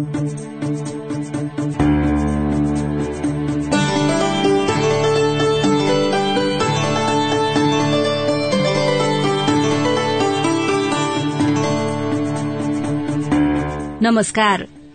नमस्कार।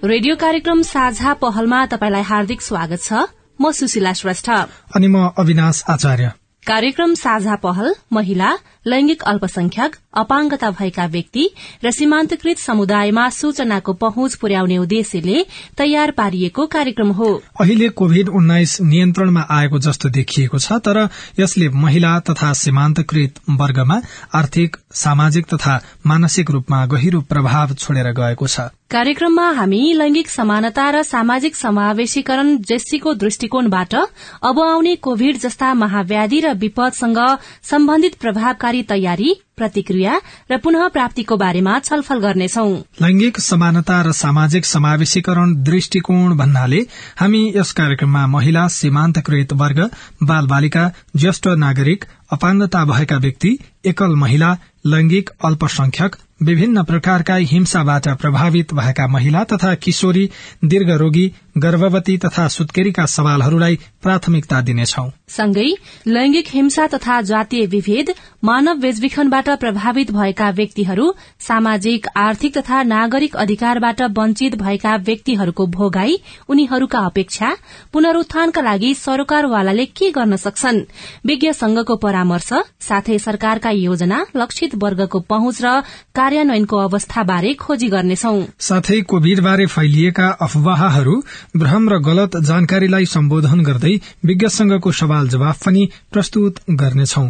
रेडियो कार्यक्रम साझा पहलमा तपाईँलाई हार्दिक स्वागत छ। म सुशीला श्रेष्ठ। अनि म अविनाश आचार्य। कार्यक्रम साझा पहल महिला लैंगिक अल्पसंख्यक अपाङ्गता भएका व्यक्ति र सीमान्तकृत समुदायमा सूचनाको पहुँच पुर्याउने उद्देश्यले तयार पारिएको कार्यक्रम हो। अहिले कोविड उन्नाइस नियन्त्रणमा आएको जस्तो देखिएको छ तर यसले महिला तथा सीमान्तकृत वर्गमा आर्थिक सामाजिक तथा मानसिक रूपमा गहिरो प्रभाव छोडेर गएको छ। कार्यक्रममा हामी लैंगिक समानता र सामाजिक समावेशीकरण जेसीको दृष्टिकोणबाट अब आउने कोविड जस्ता महाव्याधि र विपदसँग सम्बन्धित प्रभावकारी तयारी प्रतिक्रिया र पुनः प्राप्तिको बारेमा छलफल गर्नेछौ। लैंगिक समानता र सामाजिक समावेशीकरण दृष्टिकोण भन्नाले हामी यस कार्यक्रममा महिला सीमान्तकृत वर्ग बाल बालिका ज्येष्ठ नागरिक अपाङ्गता भएका व्यक्ति एकल महिला लैंगिक अल्पसंख्यक विभिन्न प्रकारका हिंसाबाट प्रभावित भएका महिला तथा किशोरी दीर्घरोगी गर्भवती तथा सुत्केरीका सवालहरूलाई प्राथमिकता दिनेछौ। सँगै लैंगिक हिंसा तथा जातीय विभेद मानव बेचबिखनबाट प्रभावित भएका व्यक्तिहरू सामाजिक आर्थिक तथा नागरिक अधिकारबाट वञ्चित भएका व्यक्तिहरूको भोगाई उनीहरूका अपेक्षा पुनरूत्थानका लागि सरकारवालाले के गर्न सक्छन्? विज्ञ संघको परामर्श साथै सरकारका योजना लक्षित वर्गको पहुँच र कार्यान्वयनको अवस्थाबारे खोजी गर्नेछौ। साथै कोविड बारे फैलिएका अफवाहहरू भ्रम र गलत जानकारीलाई सम्बोधन गर्दै विज्ञ संघको सवाल जवाफ पनि प्रस्तुत गर्नेछौं।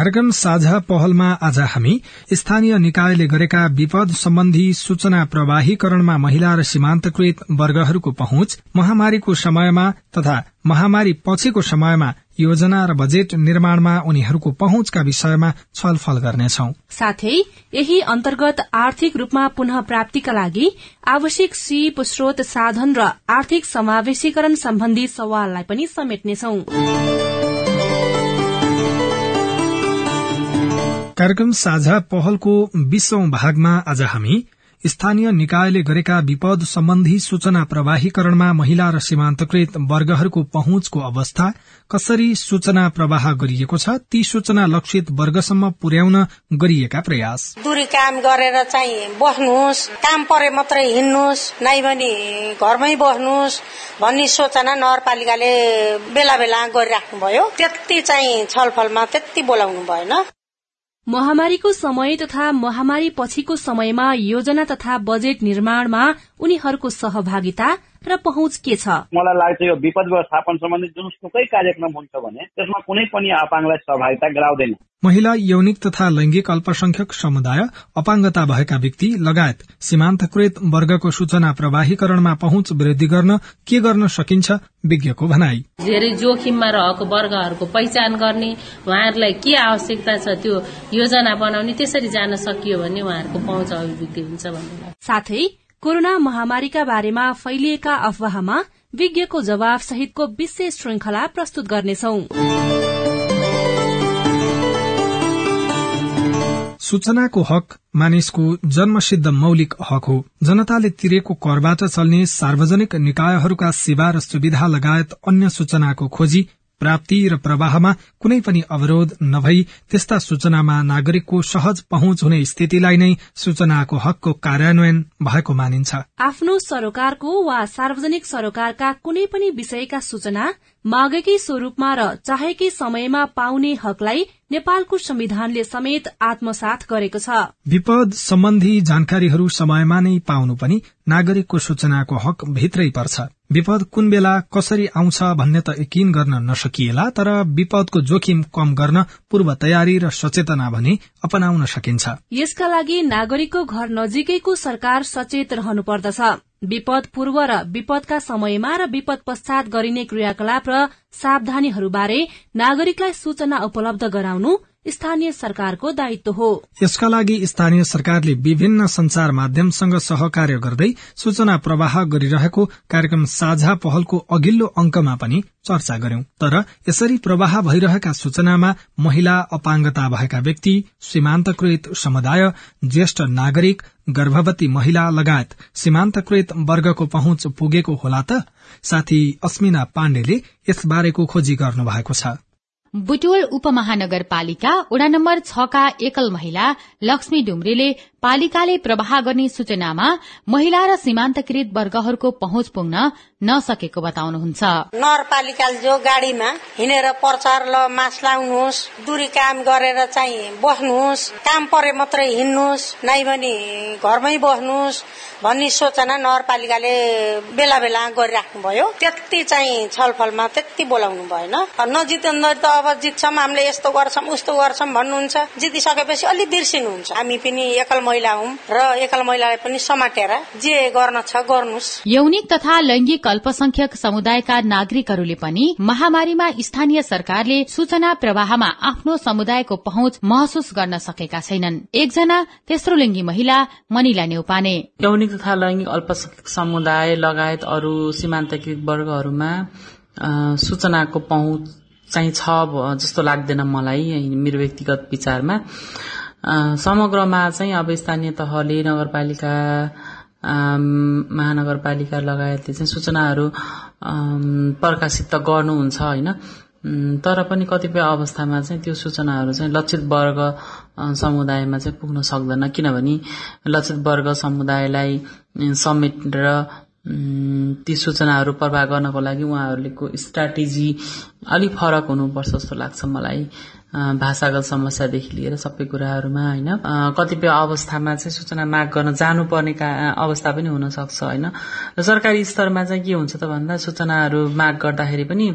कार्यक्रम साझा पहलमा आज हामी स्थानीय निकायले गरेका विपद सम्बन्धी सूचना प्रवाहीकरणमा महिला र सीमान्तकृत वर्गहरूको पहुँच महामारीको समयमा तथा महामारी पछिको समयमा योजना र बजेट निर्माणमा उनीहरूको पहुँचका विषयमा छलफल गर्नेछौ। साथै यही अन्तर्गत आर्थिक रूपमा पुनः प्राप्तिका लागि आवश्यक सिप स्रोत साधन र आर्थिक समावेशीकरण सम्बन्धी सवाललाई पनि समेट्नेछौ। कार्यक्रम साझा पहलको बीसौं भागमा आज हामी स्थानीय निकायले गरेका विपद सम्बन्धी सूचना प्रवाहीकरणमा महिला र सीमान्तकृत वर्गहरूको पहुँचको अवस्था कसरी सूचना प्रवाह गरिएको छ ती सूचना लक्षित वर्गसम्म पुर्याउन गरिएका प्रयास। दूरी काम गरेर चाहिँ बस्नुहोस् काम परे मात्रै हिँड्नुहोस् नै भने घरमै बस्नुहोस् भन्ने सूचना नगरपालिकाले बेला बेला गरिराख्नु भयो त्यति चाहिँ छलफलमा त्यति बोलाउनु भएन। महामारीको समय तथा महामारी पछिको समयमा योजना तथा बजेट निर्माणमा उनीहरूको सहभागिता र पहुँच के छ? मलाई लाग्छ यो विपद व्यवस्थापन सम्बन्धी जुनसुकै कार्यक्रम हुन्छ भने त्यसमा कुनै पनि अपाङ्गलाई सहभागिता गराउँदैन। महिला यौनिक तथा लैंगिक अल्पसंख्यक समुदाय अपाङ्गता भएका व्यक्ति लगायत सीमान्तकृत वर्गको सूचना प्रवाहीकरणमा पहुँच वृद्धि गर्न के गर्न सकिन्छ विज्ञको भनाई। धेरै जोखिममा रहेको वर्गहरूको पहिचान गर्ने उहाँहरूलाई के आवश्यकता छ त्यो योजना बनाउने त्यसरी जान सकियो भने उहाँहरूको पहुँच अभिवृद्धि हुन्छ भन्ने। साथै कोरोना महामारीका बारेमा फैलिएका अफवाहमा विज्ञको जवाब सहितको विशेष श्रृंखला प्रस्तुत गर्नेछौ। सूचनाको हक मानिसको जन्मसिद्ध मौलिक हक हो। जनताले तिरेको करबाट चल्ने सार्वजनिक निकायहरूका सेवा र सुविधा लगायत अन्य सूचनाको खोजी प्राप्ति र प्रवाहमा कुनै पनि अवरोध नभई त्यस्ता सूचनामा नागरिकको सहज पहुँच हुने स्थितिलाई नै सूचनाको हकको कार्यान्वयन भएको मानिन्छ। आफ्नो सरोकारको वा सार्वजनिक सरोकारका कुनै पनि विषयका सूचना मागेकै स्वरूपमा र चाहेकै समयमा पाउने हकलाई नेपालको संविधानले समेत आत्मसात गरेको छ। विपद सम्बन्धी जानकारीहरू समयमा नै पाउनु पनि नागरिकको सूचनाको हक भित्रै पर्छ। विपद कुन बेला कसरी आउँछ भन्ने त यकिन गर्न नसकिएला तर विपदको जोखिम कम गर्न पूर्व तयारी र सचेतना भने अपनाउन सकिन्छ। यसका लागि नागरिकको घर नजिकैको सरकार सचेत रहनु पर्दछ। विपद पूर्व र विपदका समयमा र विपद पश्चात गरिने क्रियाकलाप र सावधानीहरूबारे नागरिकलाई सूचना उपलब्ध गराउनु स्थानीय सरकारको दायित्व हो। यसका लागि स्थानीय सरकारले विभिन्न संचार माध्यमसँग सहकार्य गर्दै सूचना प्रवाह गरिरहेको कार्यक्रम साझा पहलको अघिल्लो अंकमा पनि चर्चा गर्यौं। तर यसरी प्रवाह भइरहेका सूचनामा महिला अपाङ्गता भएका व्यक्ति सीमान्तकृत समुदाय ज्येष्ठ नागरिक गर्भवती महिला लगायत सीमान्तकृत वर्गको पहुँच पुगेको होला त? साथी अस्मिना पाण्डेले यसबारेको खोजी गर्नु भएको छ। बुटोल उपमहानगरपालिका वडा नम्बर छका एकल महिला लक्ष्मी डुम्रेले पालिकाले प्रवाह गर्ने सूचनामा महिला र सीमान्तकृत वर्गहरूको पहुँच पुग्न नसकेको बताउनुहुन्छ। नगरपालिकाले जो गाडीमा हिँडेर प्रचार ल मास लाउनुहोस् दूरी काम गरेर चाहिँ बस्नुहोस् काम परे मात्रै हिँड्नुहोस् नै भने घरमै बस्नुहोस् भन्ने सूचना नगरपालिकाले बेला बेला गरिराख्नु भयो त्यति चाहिँ छलफलमा त्यति बोलाउनु भएन। नजित्दा त अब जित्छौँ हामीले यस्तो गर्छौँ उस्तो गर्छौँ भन्नुहुन्छ। जितिसकेपछि अलिक बिर्सिनुहुन्छ। हामी पनि एकल महिला हौ र एकल महिलालाई पनि समातेर जे गर्न छ गर्नुहोस् यौनिक तथा लैंगिक अल्पसंख्यक समुदायका नागरिकहरूले पनि महामारीमा स्थानीय सरकारले सूचना प्रवाहमा आफ्नो समुदायको पहुँच महसुस गर्न सकेका छैनन्। एकजना तेस्रो लिङ्गी महिला मनिला नेउपाने यौनिक तथा लैङ्गिक अल्पसंख्यक समुदाय लगायत अरू सीमान्तकृत वर्गहरूमा सूचनाको पहुँच चाहिँ छ जस्तो लाग्दैन मलाई मेरो व्यक्तिगत विचारमा। समग्रमा चाहिँ अब स्थानीय तहले नगरपालिका महानगरपालिका लगायतले चाहिँ सूचनाहरू प्रकाशित त गर्नुहुन्छ होइन? तर पनि कतिपय अवस्थामा चाहिँ त्यो सूचनाहरू चाहिँ लक्षित वर्ग समुदायमा चाहिँ पुग्न सक्दैन। किनभने लक्षित वर्ग समुदायलाई समेटेर ती सूचनाहरू प्रवाह गर्नको लागि उहाँहरूको स्ट्राटेजी अलिक फरक हुनुपर्छ जस्तो लाग्छ मलाई। भाषागत समस्यादेखि लिएर सबै कुराहरूमा होइन कतिपय अवस्थामा चाहिँ सूचना माग गर्न जानुपर्ने अवस्था पनि हुन सक्छ होइन सरकारी स्तरमा चाहिँ के हुन्छ त भन्दा सूचनाहरू माग गर्दाखेरि पनि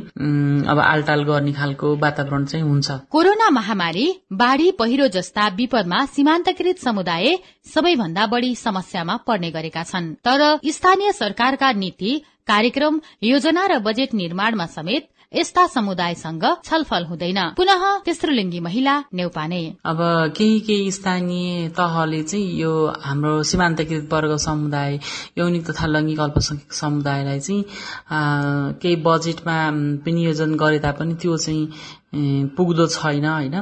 अब आलटाल गर्ने खालको वातावरण चाहिँ हुन्छ। कोरोना महामारी बाढ़ी पहिरो जस्ता विपदमा सीमान्तकृत समुदाय सबैभन्दा बढ़ी समस्यामा पर्ने गरेका छन्। तर स्थानीय सरकारका नीति कार्यक्रम योजना र बजेट निर्माणमा समेत यस्ता समुदायसँग छलफल हुँदैन। पुनः तेस्रो लिङ्गी महिला नेउपाने। अब केही केही स्थानीय तहले चाहिँ यो हाम्रो सीमान्तकृत वर्ग समुदाय यौनिक तथा लैङ्गिक अल्पसंख्यक समुदायलाई चाहिँ केही बजेटमा विनियोजन गरे तापनि त्यो चाहिँ पुग्दो छैन होइन?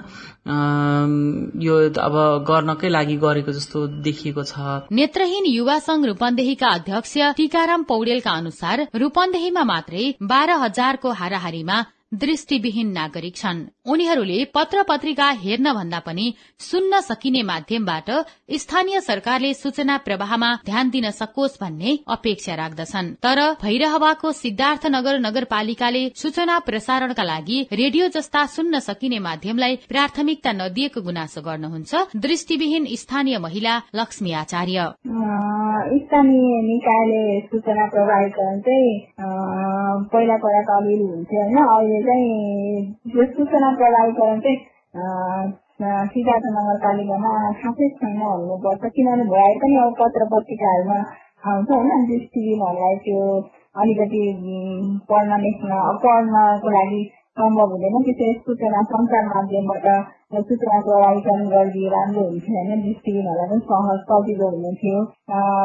यो अब गर्नकै लागि गरेको जस्तो देखिएको छ। नेत्रहीन युवा संघ रूपन्देहीका अध्यक्ष टीकाराम पौडेलका अनुसार रूपन्देहीमा मात्रै बाह्र हजारको हाराहारीमा दृष्टिविहीन नागरिक छन्। उनीहरूले पत्र पत्रिका हेर्न भन्दा पनि सुन्न सकिने माध्यमबाट स्थानीय सरकारले सूचना प्रवाहमा ध्यान दिन सकोस् भन्ने अपेक्षा राख्दछन्। तर भैरहवाको सिद्धार्थनगर नगरपालिकाले सूचना प्रसारणका लागि रेडियो जस्ता सुन्न सकिने माध्यमलाई प्राथमिकता नदिएको गुनासो गर्नुहुन्छ दृष्टिविहीन स्थानीय महिला लक्ष्मी आचार्य। स्थानीय निकायले सूचना प्रवाहीकरण चाहिँ पहिला पहिला अलिअलि हुन्थ्यो होइन? अहिले चाहिँ यो सूचना प्रभावीकरण चाहिँ सिद्धार्थ नगरपालिकामा खासै छैन भन्नुपर्छ किनभने भए पनि अब पत्र पत्रिकाहरूमा आउँछ होइन दृष्टिहीनहरूलाई त्यो अलिकति पढ्न लेख्न पढ्नको लागि सम्भव हुँदैन त्यसरी सूचना सञ्चार माध्यमबाट सूचना प्रभावीकरण गरिदिए राम्रो हुन्थ्यो होइन दृष्टिहीनहरूलाई पनि सहज सजिलो हुन्थ्यो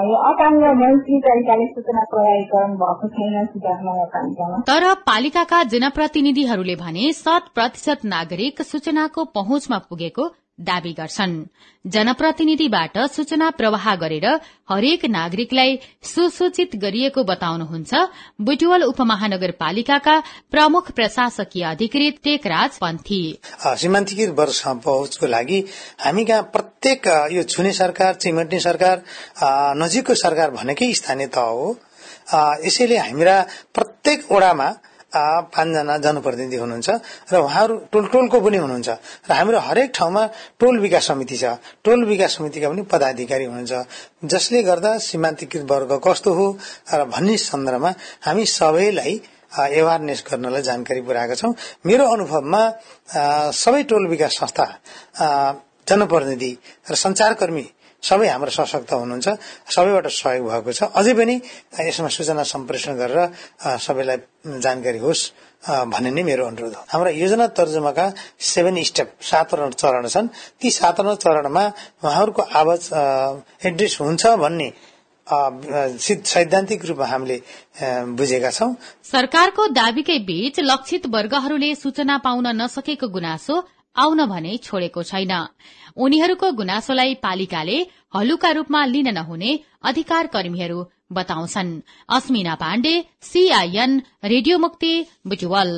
यो अपाङ्ग मैत्री तरिकाले सूचना प्रभावीकरण भएको छैन सिद्धार्थ नगरपालिकामा तर पालिकाका जनप्रतिनिधिहरूले भने शत प्रतिशत नागरिक सूचनाको पहुँचमा पुगेको दावी गर्छन्। जनप्रतिनिधिबाट सूचना प्रवाह गरेर हरेक नागरिकलाई सुसूचित गरिएको बताउनुहुन्छ बुटवल उपमहानगरपालिकाका प्रमुख प्रशासकीय अधिकृत टेकराज पन्थी। सीमान्तकृत वर्षमा पहुँचको लागि हामी कहाँ प्रत्येक यो छुने सरकार चिमट्ने सरकार नजिकको सरकार भनेकै स्थानीय तह हो यसैले हामीरा प्रत्येक ओडामा पाँचजना जनप्रतिनिधि हुनुहुन्छ र उहाँहरू टोल टोलको पनि हुनुहुन्छ। र हाम्रो हरेक ठाउँमा टोल विकास समिति छ। टोल विकास समितिका पनि पदाधिकारी हुनुहुन्छ। जसले गर्दा सीमान्तकृत वर्ग कस्तो हो र भन्ने सन्दर्भमा हामी सबैलाई एवारनेस गर्नलाई जानकारी पुर्याएका छौं। मेरो अनुभवमा सबै टोल विकास संस्था जनप्रतिनिधि र संचारकर्मी सबै हाम्रो सशक्त हुनुहुन्छ सबैबाट सहयोग भएको छ। अझै पनि यसमा सूचना सम्प्रेषण गरेर सबैलाई जानकारी होस् भन्ने नै मेरो अनुरोध हो। हाम्रा योजना तर्जुमाका सेभेन स्टेप सातवटा चरण छन्। ती सातवटा चरणमा उहाँहरूको आवाज एड्रेस हुन्छ भन्ने सैद्धान्तिक रूपमा हामीले बुझेका छौं। सरकारको दावीकै बीच लक्षित वर्गहरूले सूचना पाउन नसकेको गुनासो आउन भने छोडेको छैन। उनीहरूको गुनासोलाई पालिकाले हलुका रूपमा लिन नहुने अधिकार कर्मीहरू बताउँछन्। अस्मिना पाण्डे सीआईएन रेडियो मुक्ति बुजुवल।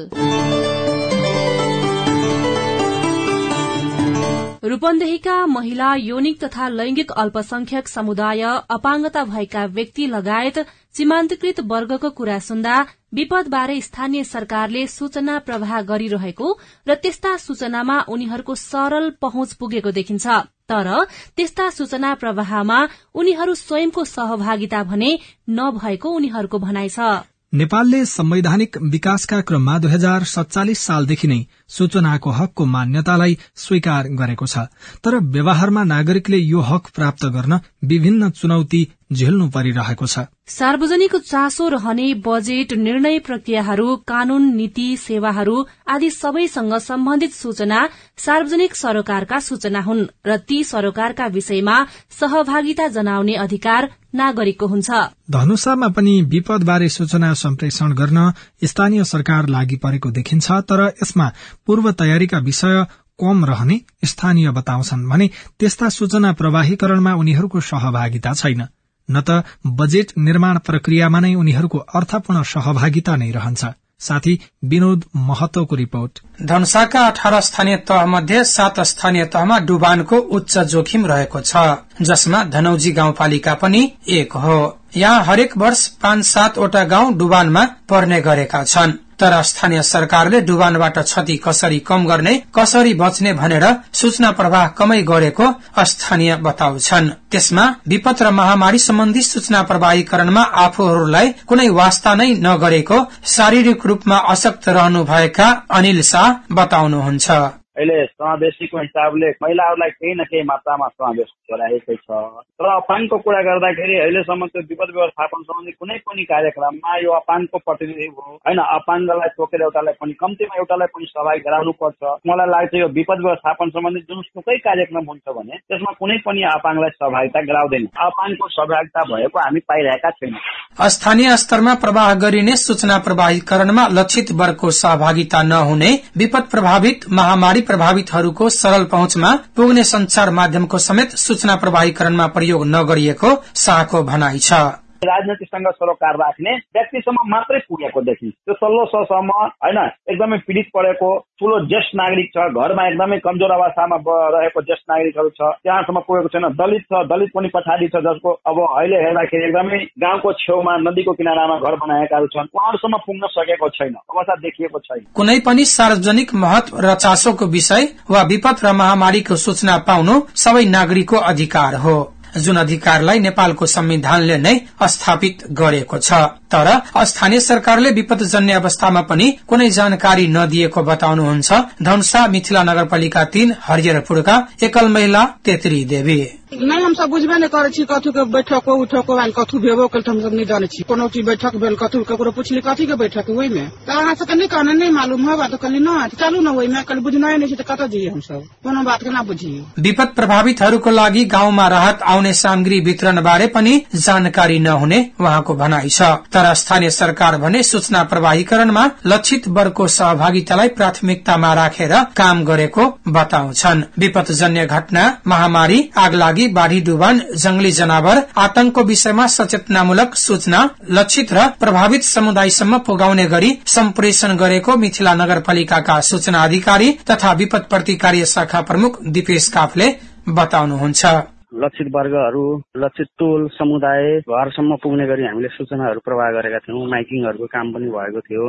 रूपन्देहीका महिला यौनिक तथा लैंगिक अल्पसंख्यक समुदाय अपाङ्गता भएका व्यक्ति लगायत सीमान्तकृत वर्गको कुरा सुन्दा विपदबारे स्थानीय सरकारले सूचना प्रवाह गरिरहेको र त्यस्ता सूचनामा उनीहरूको सरल पहुँच पुगेको देखिन्छ। तर त्यस्ता सूचना प्रवाहमा उनीहरू स्वयंको सहभागिता भने नभएको उनीहरूको भनाइ छ। नेपालले संवैधानिक विकासका क्रममा दुई हजार सत्तालिस सालदेखि नै सूचनाको हकको मान्यतालाई स्वीकार गरेको छ। तर व्यवहारमा नागरिकले यो हक प्राप्त गर्न विभिन्न चुनौती झेल्नु परिरहेको छ। सार्वजनिक चासो रहने बजेट निर्णय प्रक्रियाहरू कानून नीति सेवाहरू आदि सबैसँग सम्बन्धित सूचना सार्वजनिक सरोकारका सूचना हुन् र ती सरोकारका विषयमा सहभागिता जनाउने अधिकार नागरिकको हुन्छ। धनुषामा पनि विपदबारे सूचना सम्प्रेषण गर्न स्थानीय सरकार लागि परेको देखिन्छ तर यसमा पूर्व तयारीका विषय कम रहने स्थानीय बताउँछन् भने त्यस्ता सूचना प्रवाहीकरणमा उनीहरूको सहभागिता छैन। न त बजेट निर्माण प्रक्रियामा नै उनीहरूको अर्थपूर्ण सहभागिता नै रहन्छ। साथी विनोद महतोको रिपोर्ट। धनसाका अठार स्थानीय तह मध्ये सात स्थानीय तहमा डुबानको उच्च जोखिम रहेको छ जसमा धनौजी गाउँपालिका पनि एक हो। यहाँ हरेक वर्ष पाँच सातवटा गाउँ डुबानमा पर्ने गरेका छन्। तर स्थानीय सरकारले डुबानबाट क्षति कसरी कम गर्ने कसरी बच्ने भनेर सूचना प्रवाह कमै गरेको स्थानीय बताउँछन्। त्यसमा विपद र महामारी सम्बन्धी सूचना प्रवाहीकरणमा आफूहरूलाई कुनै वास्ता नै नगरेको शारीरिक रूपमा अशक्त रहनुभएका अनिल शाह बताउनुहुन्छ। अहिले समावेशीको हिसाबले महिलाहरूलाई केही न केही मात्रामा समावेश गराएकै छ र अपाङको कुरा गर्दाखेरि अहिलेसम्म त्यो विपद व्यवस्थापन सम्बन्धी कुनै पनि कार्यक्रममा यो अपाङको प्रतिनिधि हो होइन अपाङ्गलाई तोकेर एउटालाई पनि कम्तीमा एउटालाई पनि सहभागी गराउनु पर्छ मलाई लाग्छ यो विपद व्यवस्थापन सम्बन्धी जुनसुकै कार्यक्रम हुन्छ भने त्यसमा कुनै पनि अपाङलाई सहभागिता गराउँदैन अपाङको सहभागिता भएको हामी पाइरहेका छैनौँ स्थानीय स्तरमा प्रवाह गरिने सूचना प्रवाहीकरणमा लक्षित वर्गको सहभागिता नहुने विपद प्रभावित महामारी प्रभावितहरूको सरल पहुँचमा पुग्ने संचार माध्यमको समेत सूचना प्रवाहीकरणमा प्रयोग नगरिएको शाहको भनाइ छ। राजनीतिसँग सरोकार राख्ने व्यक्तिसम्म मात्रै पुगेको देखिन्छ। त्यो सल्लो ससम्म होइन एकदमै पीडित परेको ठुलो ज्येष्ठ नागरिक छ घरमा एकदमै कमजोर अवस्थामा रहेको ज्येष्ठ नागरिकहरू छ त्यहाँसम्म पुगेको छैन। दलित छ दलित पनि पछाडि छ जसको अब अहिले हेर्दाखेरि एकदमै गाउँको छेउमा नदीको किनारामा घर बनाएकाहरू छन्। उहाँहरूसम्म पुग्न सकेको छैन अवस्था देखिएको छैन। कुनै पनि सार्वजनिक महत्व र चासोको विषय वा विपद र महामारीको सूचना पाउनु सबै नागरिकको अधिकार हो। जुन अधिकारलाई नेपालको संविधानले नै स्थापित गरेको छ। तर स्थानीय सरकारले विपदजन्य अवस्थामा पनि कुनै जानकारी नदिएको बताउनुहुन्छ। धनुषा मिथिला नगरपालिका तीन हरिहरपुरका एकल महिला तेत्री देवी। नहीं हम सब बुझबे नहीं करे छी कथु के बैठक उठक हो कथु भेबो कल हम सब नहीं जाने छी। कोनो चीज बैठक भेल कथु ककरो पूछली कथी के बैठक ओहि में तो अहाँ से कनी कहने नहीं मालूम होगा तो कली न चलू न कल बुझना नहीं तो कत जाइए हम सब? कोनो बात के ना बुझिए विपद प्रभावितहरूको लागि गाउँमा राहत आउने सामग्री वितरण बारे पनि जानकारी नहुने उहाँको भनाइ छ। तर स्थानीय सरकार भने सूचना प्रवाहीकरणमा लक्षित वर्गको सहभागितालाई प्राथमिकतामा राखेर काम गरेको बताउँछन्। विपदजन्य घटना महामारी आगलागी लागि बाढ़ी डुबान जंगली जनावर आतंकको विषयमा सचेतनामूलक सूचना लक्षित र प्रभावित समुदायसम्म पुगाउने गरी सम्प्रेषण गरेको मिथिला नगरपालिकाका सूचना अधिकारी तथा विपद प्रतिकार्य शाखा प्रमुख दिपेश काफले बताउनुहुन्छ। लक्षित वर्गहरू लक्षित टोल समुदाय घरसम्म पुग्ने गरी हामीले सूचनाहरू प्रवाह गरेका थियौँ माइकिङहरूको काम पनि भएको थियो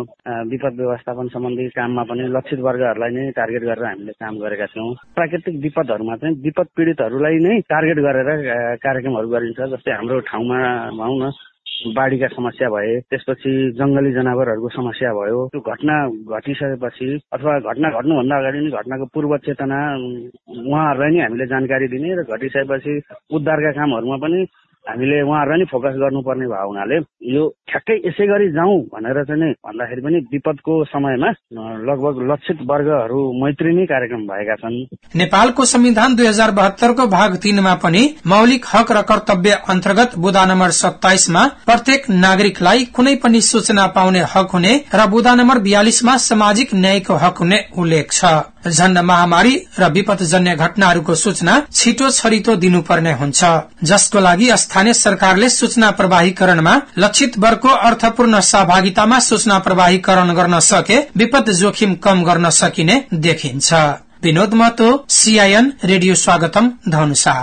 विपद व्यवस्थापन सम्बन्धी काममा पनि लक्षित वर्गहरूलाई नै टार्गेट गरेर हामीले काम गरेका थियौँ। प्राकृतिक विपदहरूमा चाहिँ विपद पीडितहरूलाई नै टार्गेट गरेर कार्यक्रमहरू गरिन्छ जस्तै हाम्रो ठाउँमा भनौँ न बाढीका समस्या भए त्यसपछि जङ्गली जनावरहरूको समस्या भयो। त्यो घटना घटिसकेपछि अथवा घटना घट्नुभन्दा अगाडि नै घटनाको पूर्व चेतना उहाँहरूलाई नै हामीले जानकारी दिने र घटिसकेपछि उद्धारका कामहरूमा पनि हामीले उहाँहरूलाई नै फोकस गर्नुपर्ने भयो हुनाले यो ठ्याक्कै यसै गरी जाउँ भनेर चाहिँ भन्दाखेरि पनि विपदको समयमा लगभग लक्षित वर्गहरू मैत्री नै कार्यक्रम भएका छन्। नेपालको संविधान दुई हजार बहत्तरको भाग तीनमा पनि मौलिक हक र कर्तव्य अन्तर्गत बुदा नम्बर सत्ताइसमा प्रत्येक नागरिकलाई कुनै पनि सूचना पाउने हक हुने र बुदा नम्बर बयालिसमा सामाजिक न्यायको हक हुने उल्लेख छ। झण्ड महामारी र विपदजन्य घटनाहरूको सूचना छिटो छरितो दिनुपर्ने हुन्छ। जसको लागि स्थानीय सरकारले सूचना प्रवाहीकरणमा लक्षित वर्गको अर्थपूर्ण सहभागितामा सूचना प्रवाहीकरण गर्न सके विपद जोखिम कम गर्न सकिने देखिन्छ। विनोद महतो सीआईएन रेडियो स्वागतम धनुषा।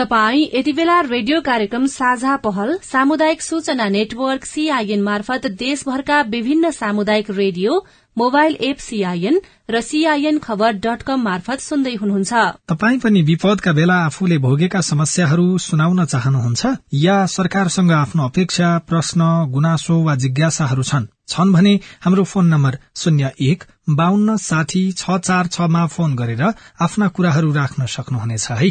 तपाई यति बेला रेडियो कार्यक्रम साझा पहल सामुदायिक सूचना नेटवर्क सीआईएन मार्फत देशभरका विभिन्न सामुदायिक रेडियो मोबाइल एप सीआईएन र सीआईएन खबर डट कम मार्फत सुन्दै हुनुहुन्छ। तपाई पनि विपदका बेला आफूले भोगेका समस्याहरू सुनाउन चाहनुहुन्छ या सरकारसँग आफ्नो अपेक्षा प्रश्न गुनासो वा जिज्ञासाहरू छन् छन् भने हाम्रो फोन नम्बर शून्य एक बान्न साठी छ चार छमा फोन गरेर आफ्ना कुराहरू राख्न सक्नुहुनेछ है।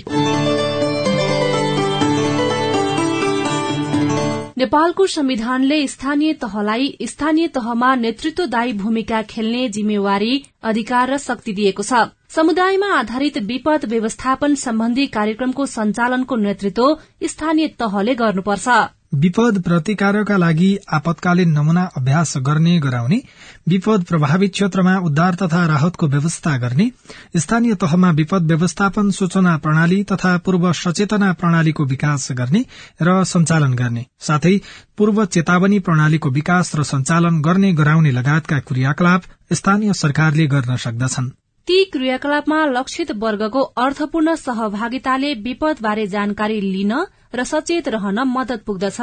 नेपालको संविधानले स्थानीय तहलाई स्थानीय तहमा नेतृत्वदायी भूमिका खेल्ने जिम्मेवारी अधिकार र शक्ति दिएको छ। समुदायमा आधारित विपद व्यवस्थापन सम्बन्धी कार्यक्रमको सञ्चालनको नेतृत्व स्थानीय तहले गर्नुपर्छ। विपद प्रतिकारका लागि आपतकालीन नमूना अभ्यास गर्ने गराउने विपद प्रभावित क्षेत्रमा उद्धार तथा राहतको व्यवस्था गर्ने स्थानीय तहमा विपद व्यवस्थापन सूचना प्रणाली तथा पूर्व सचेतना प्रणालीको विकास गर्ने र सञ्चालन गर्ने। साथै पूर्व चेतावनी प्रणालीको विकास र सञ्चालन गर्ने गराउने लगायतका क्रियाकलाप स्थानीय सरकारले गर्न सक्दछन्। ती क्रियाकलापमा लक्षित वर्गको अर्थपूर्ण सहभागिताले विपदबारे जानकारी लिन र सचेत रहन मदत पुग्दछ।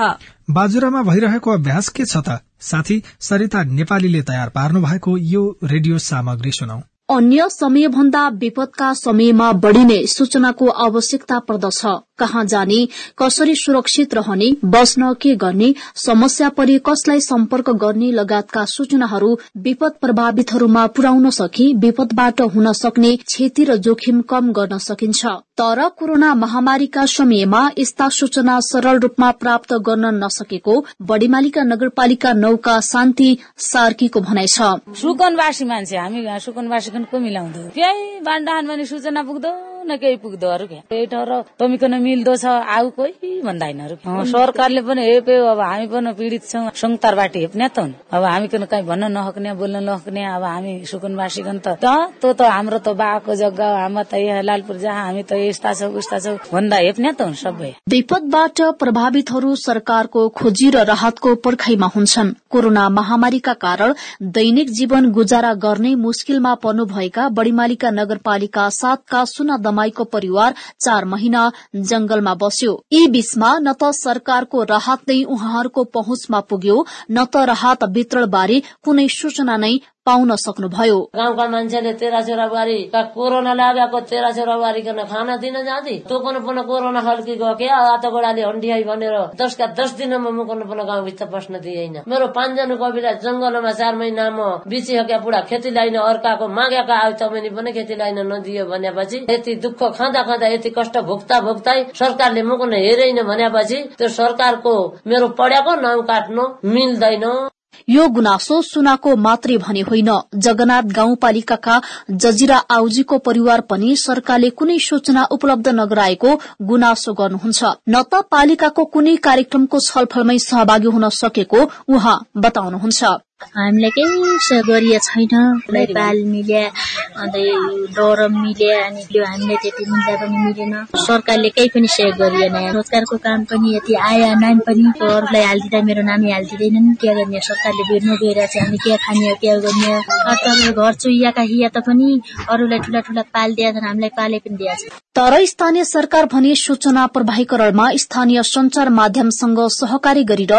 बाजुरामा भइरहेको अभ्यास के छ त? साथी सरिता नेपालीले तयार पार्नु भएको यो रेडियो सामग्री सुनौ। अन्य समयभन्दा विपदका समयमा बढ़ी नै सूचनाको आवश्यकता पर्दछ। कहाँ जाने कसरी सुरक्षित रहने बस्न के गर्ने समस्या परे कसलाई सम्पर्क गर्ने लगायतका सूचनाहरू विपद प्रभावितहरूमा पुर्याउन सके विपदबाट हुन सक्ने क्षति र जोखिम कम गर्न सकिन्छ। तर कोरोना महामारीका समयमा यस्ता सूचना सरल रूपमा प्राप्त गर्न नसकेको बडीमालिका नगरपालिका नौका शान्ति सार्कीको भनाइ छ। सुकनवासी मान्छे हामी सुकनवासी मिलाउँदो? त्यही भने सूचना पुग्दो। न केही पुग्दो अरू त्यही ठाउँ तमिकन मिल्दो छ आऊ कोही भन्दैन सरकारले पनि हेप्यो अब हामी पनि पीड़ित छौँ। संतारबाट हेप्ने त अब हामी कन कहीँ भन्न नहक्ने बोल्न नहक्ने अब हामी सुकुनवासी त। त्यो त हाम्रो त बाको जग्गा हाम्रो त यहाँ लालपुर जहाँ हामी त यस्ता छौ उस्ता छौ भन्दा हेप्ने त हुन् सबै। विपदबाट प्रभावितहरू सरकारको खोजी र राहतको पर्खाइमा हुन्छन्। कोरोना महामारीका कारण दैनिक जीवन गुजारा गर्ने मुस्किलमा पर्नु भएका बड़ीमालिका नगरपालिका सातका सुना दमाईको परिवार चार महिना जंगलमा बस्यो। यी बीचमा न त सरकारको राहत नै उहाँहरूको पहुँचमा पुग्यो न त राहत वितरण बारे कुनै सूचना नै पाउन सक्नुभयो। गाउँका मान्छेले तेरा छोरा बुहारीका कोरोना लागेको तेरा छोरा बुहारीकन खाना दिन जाँदै तँ पनि कोरोना हल्की गयो के आतो गोडाले हन्डियाई भनेर दसका दस दिनमा म पनि गाउँभित्र पस्न दिएन मेरो पाँचजना कविलाई जंगलमा चार महिनामा बिची हक्या पुडा खेती लाइन अर्काको मागेका आउ चमेनी पनि खेती लाइन नदियो भनेपछि यति दुःख खाँदा खाँदा यति कष्ट भोक्ता भोक्तै सरकारले म हेरेन भनेपछि त्यो सरकारको मेरो पढ्याको नाउँ काट्नु मिल्दैन। यो गुनासो सुनाको मात्रै भने होइन। जगन्नाथ गाउँपालिकाका जजिरा आउजीको परिवार पनि सरकारले कुनै सूचना उपलब्ध नगराएको गुनासो गर्नुहुन्छ। न त पालिकाको कुनै कार्यक्रमको छलफलमै सहभागी हुन सकेको उहाँ बताउनुहुन्छ। हामीले केही गरिए छैन। नेपाल मिले अन्त डर मिले अनि यो हामीले त्यति मिल्दा पनि मिलेन। सरकारले केही पनि सहयोग गरिएन। रोजगारको काम पनि यति आयो नाम पनि अरूलाई हालिदिँदा मेरो नामै हालिदिँदैनन्। के गर्ने? सरकारले बेर्नु गएर चाहिँ हामी के खाने के गर्ने अरू घर चुइयाका हिया त पनि अरूलाई ठुला ठुला पाल दिया हामीलाई पाले पनि दिएछ तर स्थानीय सरकार भने सूचना प्रवाहीकरणमा स्थानीय संचार माध्यमसँग सहकारी गरेर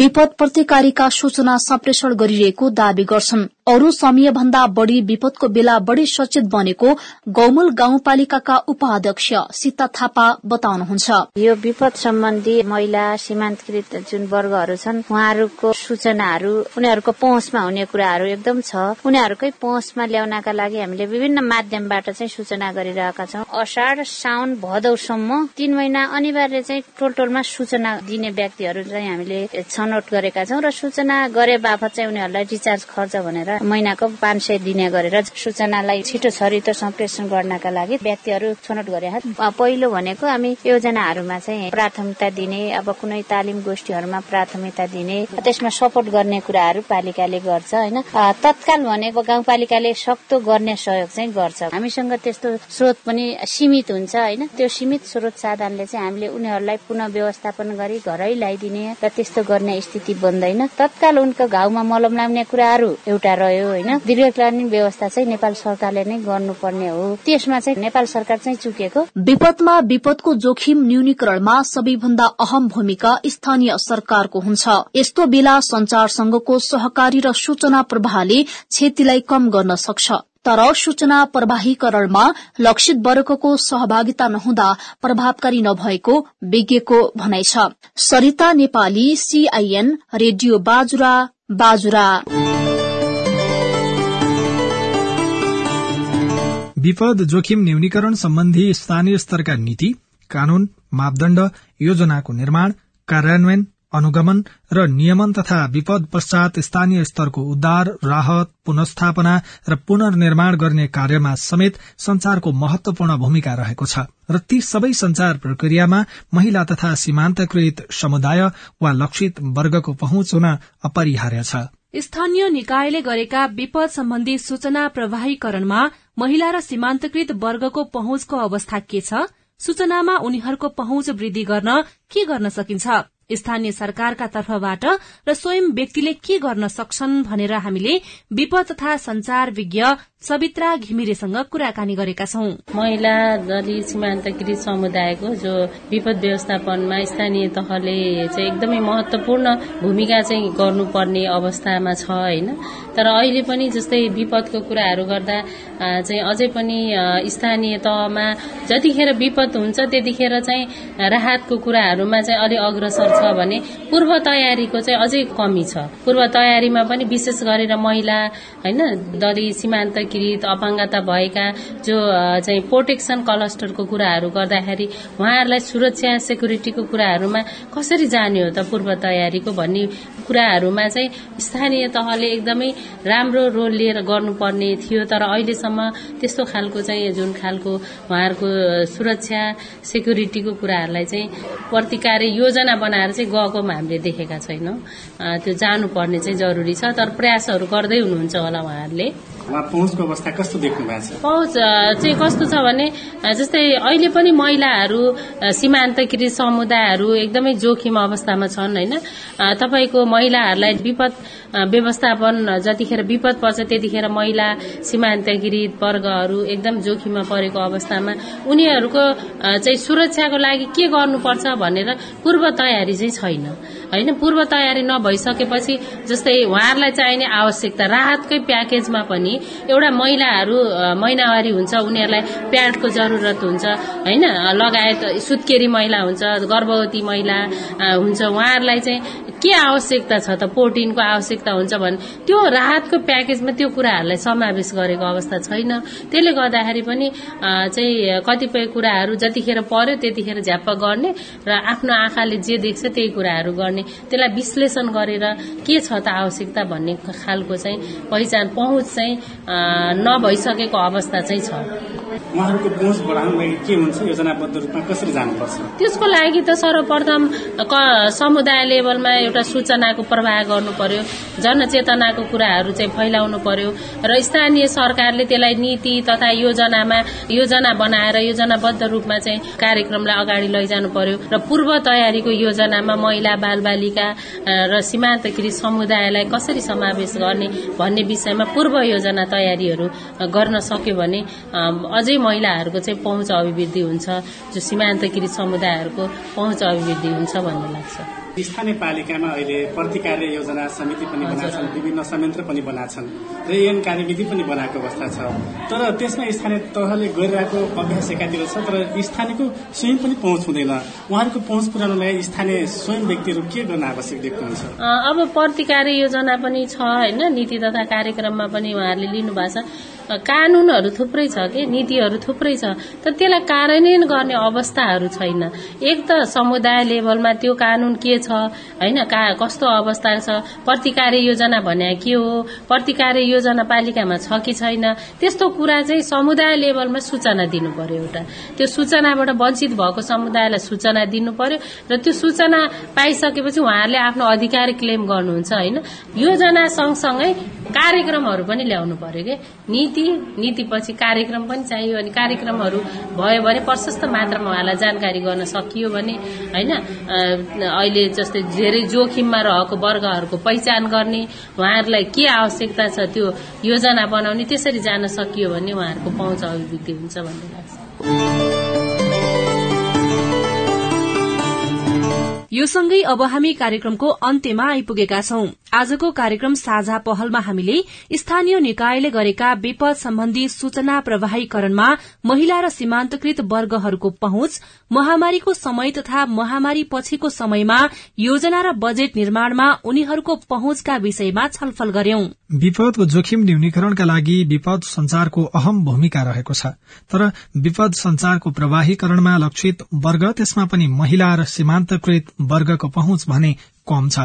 विपद प्रतिकारीका सूचना सम्प्रेषण गरिरहेको दावी गर्छन्। अरू समय भन्दा बढ़ी विपदको बेला बढ़ी सचेत बनेको गौमूल गाउँपालिकाका उपाध्यक्ष सीता थापा बताउनुहुन्छ। यो विपद सम्बन्धी महिला सीमान्तकृत जुन वर्गहरू छन् उहाँहरूको सूचनाहरू उनीहरूको पहुँचमा हुने कुराहरू एकदम छ। उनीहरूकै पहुँचमा ल्याउनका लागि हामीले विभिन्न माध्यमबाट चाहिँ सूचना गरिरहेका छौँ। असाढ साउन भदौसम्म तीन महिना अनिवार्य चाहिँ टोल टोलमा सूचना दिने व्यक्तिहरू चाहिँ हामीले छनौट गरेका छौँ र सूचना गरे बापत चाहिँ उनीहरूलाई रिचार्ज खर्च भनेर महिनाको पाँच सय दिने गरेर सूचनालाई छिटो छरितो सम्प्रेषण गर्नका लागि व्यक्तिहरू छनौट गरे पहिलो भनेको हामी योजनाहरूमा चाहिँ प्राथमिकता दिने अब कुनै तालिम गोष्ठीहरूमा प्राथमिकता दिने त्यसमा सपोर्ट गर्ने कुराहरू पालिकाले गर्छ होइन। तत्काल भनेको गाउँपालिकाले सक्दो गर्ने सहयोग चाहिँ गर्छ। हामीसँग त्यस्तो स्रोत पनि सीमित हुन्छ होइन। त्यो सीमित स्रोत साधनले चाहिँ हामीले उनीहरूलाई पुनः व्यवस्थापन गरी घरै ल्याइदिने र त्यस्तो गर्ने स्थिति बन्दैन। तत्काल उनको घाउमा मलम लाउने कुराहरू एउटा रह्यो होइन। दीर्घकालीन व्यवस्था चाहिँ नेपाल सरकारले नै गर्नुपर्ने हो। त्यसमा चाहिँ नेपाल सरकार चाहिँ चुकेको। विपदमा विपदको जोखिम न्यूनीकरणमा सबैभन्दा अहम भूमिका स्थानीय सरकारको हुन्छ। यस्तो बेला संचारसँगको सहकारी र सूचना प्रवाहले क्षतिलाई कम गर्न सक्छ। तर सूचना प्रवाहीकरणमा लक्षित वर्गको सहभागिता नहुँदा प्रभावकारी नभएको विज्ञको भनाइ छ। Sarita Nepali CIN radio Bajura. Bajura. विपद जोखिम न्यूनीकरण सम्बन्धी स्थानीय स्तरका नीति कानून मापदण्ड योजनाको निर्माण कार्यान्वयन अनुगमन र नियमन तथा विपद पश्चात स्थानीय स्तरको उद्धार राहत पुनस्थापना र पुनर्निर्माण गर्ने कार्यमा समेत संचारको महत्वपूर्ण भूमिका रहेको छ र ती सबै संचार प्रक्रियामा महिला तथा सीमान्तकृत समुदाय वा लक्षित वर्गको पहुँच हुन अपरिहार्य छ। स्थानीय निकायले गरेका विपद सम्बन्धी सूचना प्रवाहीकरणमा महिला र सीमान्तकृत वर्गको पहुँचको अवस्था के छ? सूचनामा उनीहरूको पहुँच वृद्धि गर्न के गर्न सकिन्छ? स्थानीय सरकारका तर्फबाट र स्वयं व्यक्तिले के गर्न सक्छन् भनेर हामीले विपद तथा संचार विज्ञ सवित्रा घिमिरेसँग कुराकानी गरेका छौं। महिला दलित सीमान्तकृत समुदायको जो विपद व्यवस्थापनमा स्थानीय तहले चाहिँ एकदमै महत्वपूर्ण भूमिका चाहिँ गर्नुपर्ने अवस्थामा छ होइन। तर अहिले पनि जस्तै विपदको कुराहरू गर्दा चाहिँ अझै पनि स्थानीय तहमा जतिखेर विपद हुन्छ त्यतिखेर चाहिँ राहतको कुराहरूमा चाहिँ अलि अग्रसर छ भने पूर्व तयारीको चाहिँ अझै कमी छ। पूर्व तयारीमा पनि विशेष गरेर महिला होइन दलित सीमान्त एकीकृत अपाङ्गता भएका जो चाहिँ प्रोटेक्सन क्लस्टरको कुराहरू गर्दाखेरि उहाँहरूलाई सुरक्षा सेक्युरिटीको कुराहरूमा कसरी जाने हो त पूर्व तयारीको भन्ने कुराहरूमा चाहिँ स्थानीय तहले एकदमै राम्रो रोल लिएर गर्नुपर्ने थियो तर अहिलेसम्म त्यस्तो खालको चाहिँ जुन खालको उहाँहरूको सुरक्षा सेक्युरिटीको कुराहरूलाई चाहिँ प्रतिकारी योजना बनाएर चाहिँ गएकोमा हामीले देखेका छैनौँ। त्यो जानुपर्ने चाहिँ जरुरी छ तर प्रयासहरू गर्दै हुनुहुन्छ होला उहाँहरूले। पहुँचको अवस्था कस्तो देख्नु छ? पहुँच चाहिँ कस्तो छ भने जस्तै अहिले पनि महिलाहरू सीमान्तकृत समुदायहरू एकदमै जोखिम अवस्थामा छन् होइन? तपाईँको महिलाहरूलाई विपद व्यवस्थापन जतिखेर विपद पर्छ त्यतिखेर महिला सीमान्तकृत वर्गहरू एकदम जोखिममा परेको अवस्थामा उनीहरूको चाहिँ सुरक्षाको लागि के गर्नुपर्छ भनेर पूर्व तयारी चाहिँ छैन। होइन पूर्व तयारी नभइसकेपछि जस्तै उहाँहरूलाई चाहिने आवश्यकता राहतकै प्याकेजमा पनि एउटा महिलाहरू महिनावारी हुन्छ उनीहरूलाई प्याडको जरुरत हुन्छ होइन लगायत सुत्केरी महिला हुन्छ गर्भवती महिला हुन्छ उहाँहरूलाई चाहिँ के आवश्यकता छ त? प्रोटिनको आवश्यकता हुन्छ भने। त्यो राहतको प्याकेजमा त्यो कुराहरूलाई समावेश गरेको अवस्था छैन। त्यसले गर्दाखेरि पनि चाहिँ कतिपय कुराहरू जतिखेर पर्यो त्यतिखेर झ्याप्प गर्ने र आफ्नो आँखाले जे देख्छ त्यही कुराहरू गर्ने। त्यसलाई विश्लेषण गरेर के छ त आवश्यकता भन्ने खालको चाहिँ पहिचान पहुँच चाहिँ नभइसकेको अवस्था चाहिँ छ। उहाँहरूको पहुँच बढाउनु लागि के हुन्छ? योजनाबद्ध रूपमा कसरी जानुपर्छ? त्यसको लागि त सर्वप्रथम समुदाय लेभलमा एउटा सूचनाको प्रवाह गर्नु पर्यो जनचेतनाको कुराहरू चाहिँ फैलाउनु पर्यो र स्थानीय सरकारले त्यसलाई नीति तथा योजनामा योजना बनाएर योजनाबद्ध रूपमा चाहिँ कार्यक्रमलाई अगाडि लैजानु पर्यो र पूर्व तयारीको योजनामा महिला बालबालिका र सीमान्तकृत समुदायलाई कसरी समावेश गर्ने भन्ने विषयमा पूर्व योजना तयारीहरू गर्न सक्यो भने अझै महिलाहरूको चाहिँ पहुँच अभिवृद्धि हुन्छ जो सीमान्तकृत समुदायहरूको पहुँच अभिवृद्धि हुन्छ भन्ने लाग्छ। स्थानीय पालिकामा अहिले प्रतिकार्य योजना समिति पनि बनाछन् विभिन्न संयन्त्र पनि बनाछन् र एन कार्यविधि पनि बनाएको अवस्था छ। तर त्यसमा स्थानीय तहले गरिरहेको अभ्यास एकातिर छ तर स्थानीयको स्वयं पनि पहुँच हुँदैन। उहाँहरूको पहुँच पुर्याउनलाई स्थानीय स्वयं व्यक्तिहरू के गर्न आवश्यक देख्नुहुन्छ? अब प्रतिकार्य योजना पनि छ होइन? नीति तथा कार्यक्रममा पनि उहाँहरूले लिनु भएको छ। कानूनहरू थुप्रै छ कि? नीतिहरू थुप्रै छ। तर त्यसलाई कार्यान्वयन गर्ने अवस्थाहरू छैन। एक त समुदाय लेभलमा त्यो कानून के छ? होइन का कस्तो अवस्था छ? प्रतिकार्य योजना भने के हो? प्रतिकार्य योजना पालिकामा छ कि छैन? त्यस्तो कुरा चाहिँ समुदाय लेभलमा सूचना दिनु पर्यो एउटा। त्यो सूचनाबाट वञ्चित भएको समुदायलाई सूचना दिनु पर्यो र त्यो सूचना पाइसकेपछि उहाँहरूले आफ्नो अधिकार क्लेम गर्नुहुन्छ होइन? योजना सँगसँगै कार्यक्रमहरू पनि ल्याउनु पर्यो कि? नीति नीतिपछि कार्यक्रम पनि चाहियो अनि कार्यक्रमहरू भयो भने प्रशस्त मात्रामा उहाँलाई जानकारी गर्न सकियो भने होइन अहिले जस्तै धेरै जोखिममा रहेको वर्गहरूको पहिचान गर्ने उहाँहरूलाई के आवश्यकता छ त्यो योजना बनाउने त्यसरी जान सकियो भने उहाँहरूको पहुँच अभिवृद्धि हुन्छ भन्ने लाग्छ। यो सँगै अब हामी कार्यक्रमको अन्त्यमा आइपुगेका छौं। आजको कार्यक्रम साझा पहलमा हामीले स्थानीय निकायले गरेका विपद सम्बन्धी सूचना प्रवाहीकरणमा महिला र सीमान्तकृत वर्गहरूको पहुँच महामारीको समय तथा महामारी पछिको समयमा योजना र बजेट निर्माणमा उनीहरूको पहुँचका विषयमा छलफल गर्यौं। विपदको जोखिम न्यूनीकरणका लागि विपद संचारको अहम भूमिका रहेको छ तर विपद संचारको प्रवाहीकरणमा लक्षित वर्ग त्यसमा पनि महिला र सीमान्तकृत वर्गको पहुँच भने कम छ।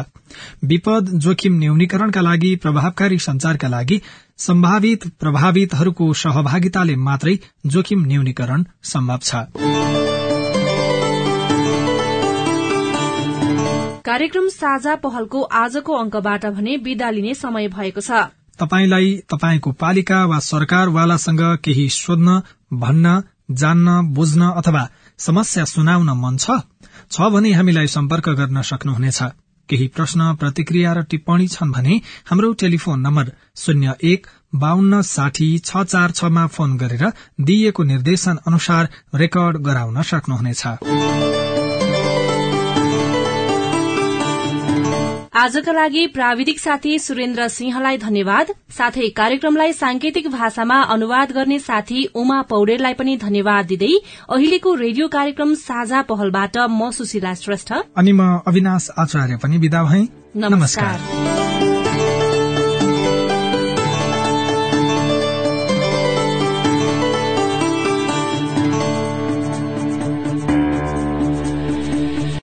विपद जोखिम न्यूनीकरणका लागि प्रभावकारी संचारका लागि सम्भावित प्रभावितहरूको सहभागिताले मात्रै जोखिम न्यूनीकरण सम्भव छ। कार्यक्रम साझा पहलको आजको अंकबाट भने विदा लिने समय भएको छ। तपाईलाई तपाईको पालिका वा सरकारवालासँग केही सोध्न भन्न जान्न बुझ्न अथवा समस्या सुनाउन मन छ? भने हामीलाई सम्पर्क गर्न सक्नुहुनेछ। केही प्रश्न प्रतिक्रिया र टिप्पणी छन् भने हाम्रो टेलिफोन नम्बर शून्य एक बान्न साठी छ चार छमा फोन गरेर दिइएको निर्देशन अनुसार रेकर्ड गराउन सक्नुहुनेछ। आजका लागि प्राविधिक साथी सुरेन्द्र सिंहलाई धन्यवाद। साथै कार्यक्रमलाई सांकेतिक भाषामा अनुवाद गर्ने साथी उमा पौडेललाई पनि धन्यवाद दिँदै अहिलेको रेडियो कार्यक्रम साझा पहलबाट म सुशीला श्रेष्ठ। अनि म अविनाश आचार्य पनि विदा भए। नमस्कार।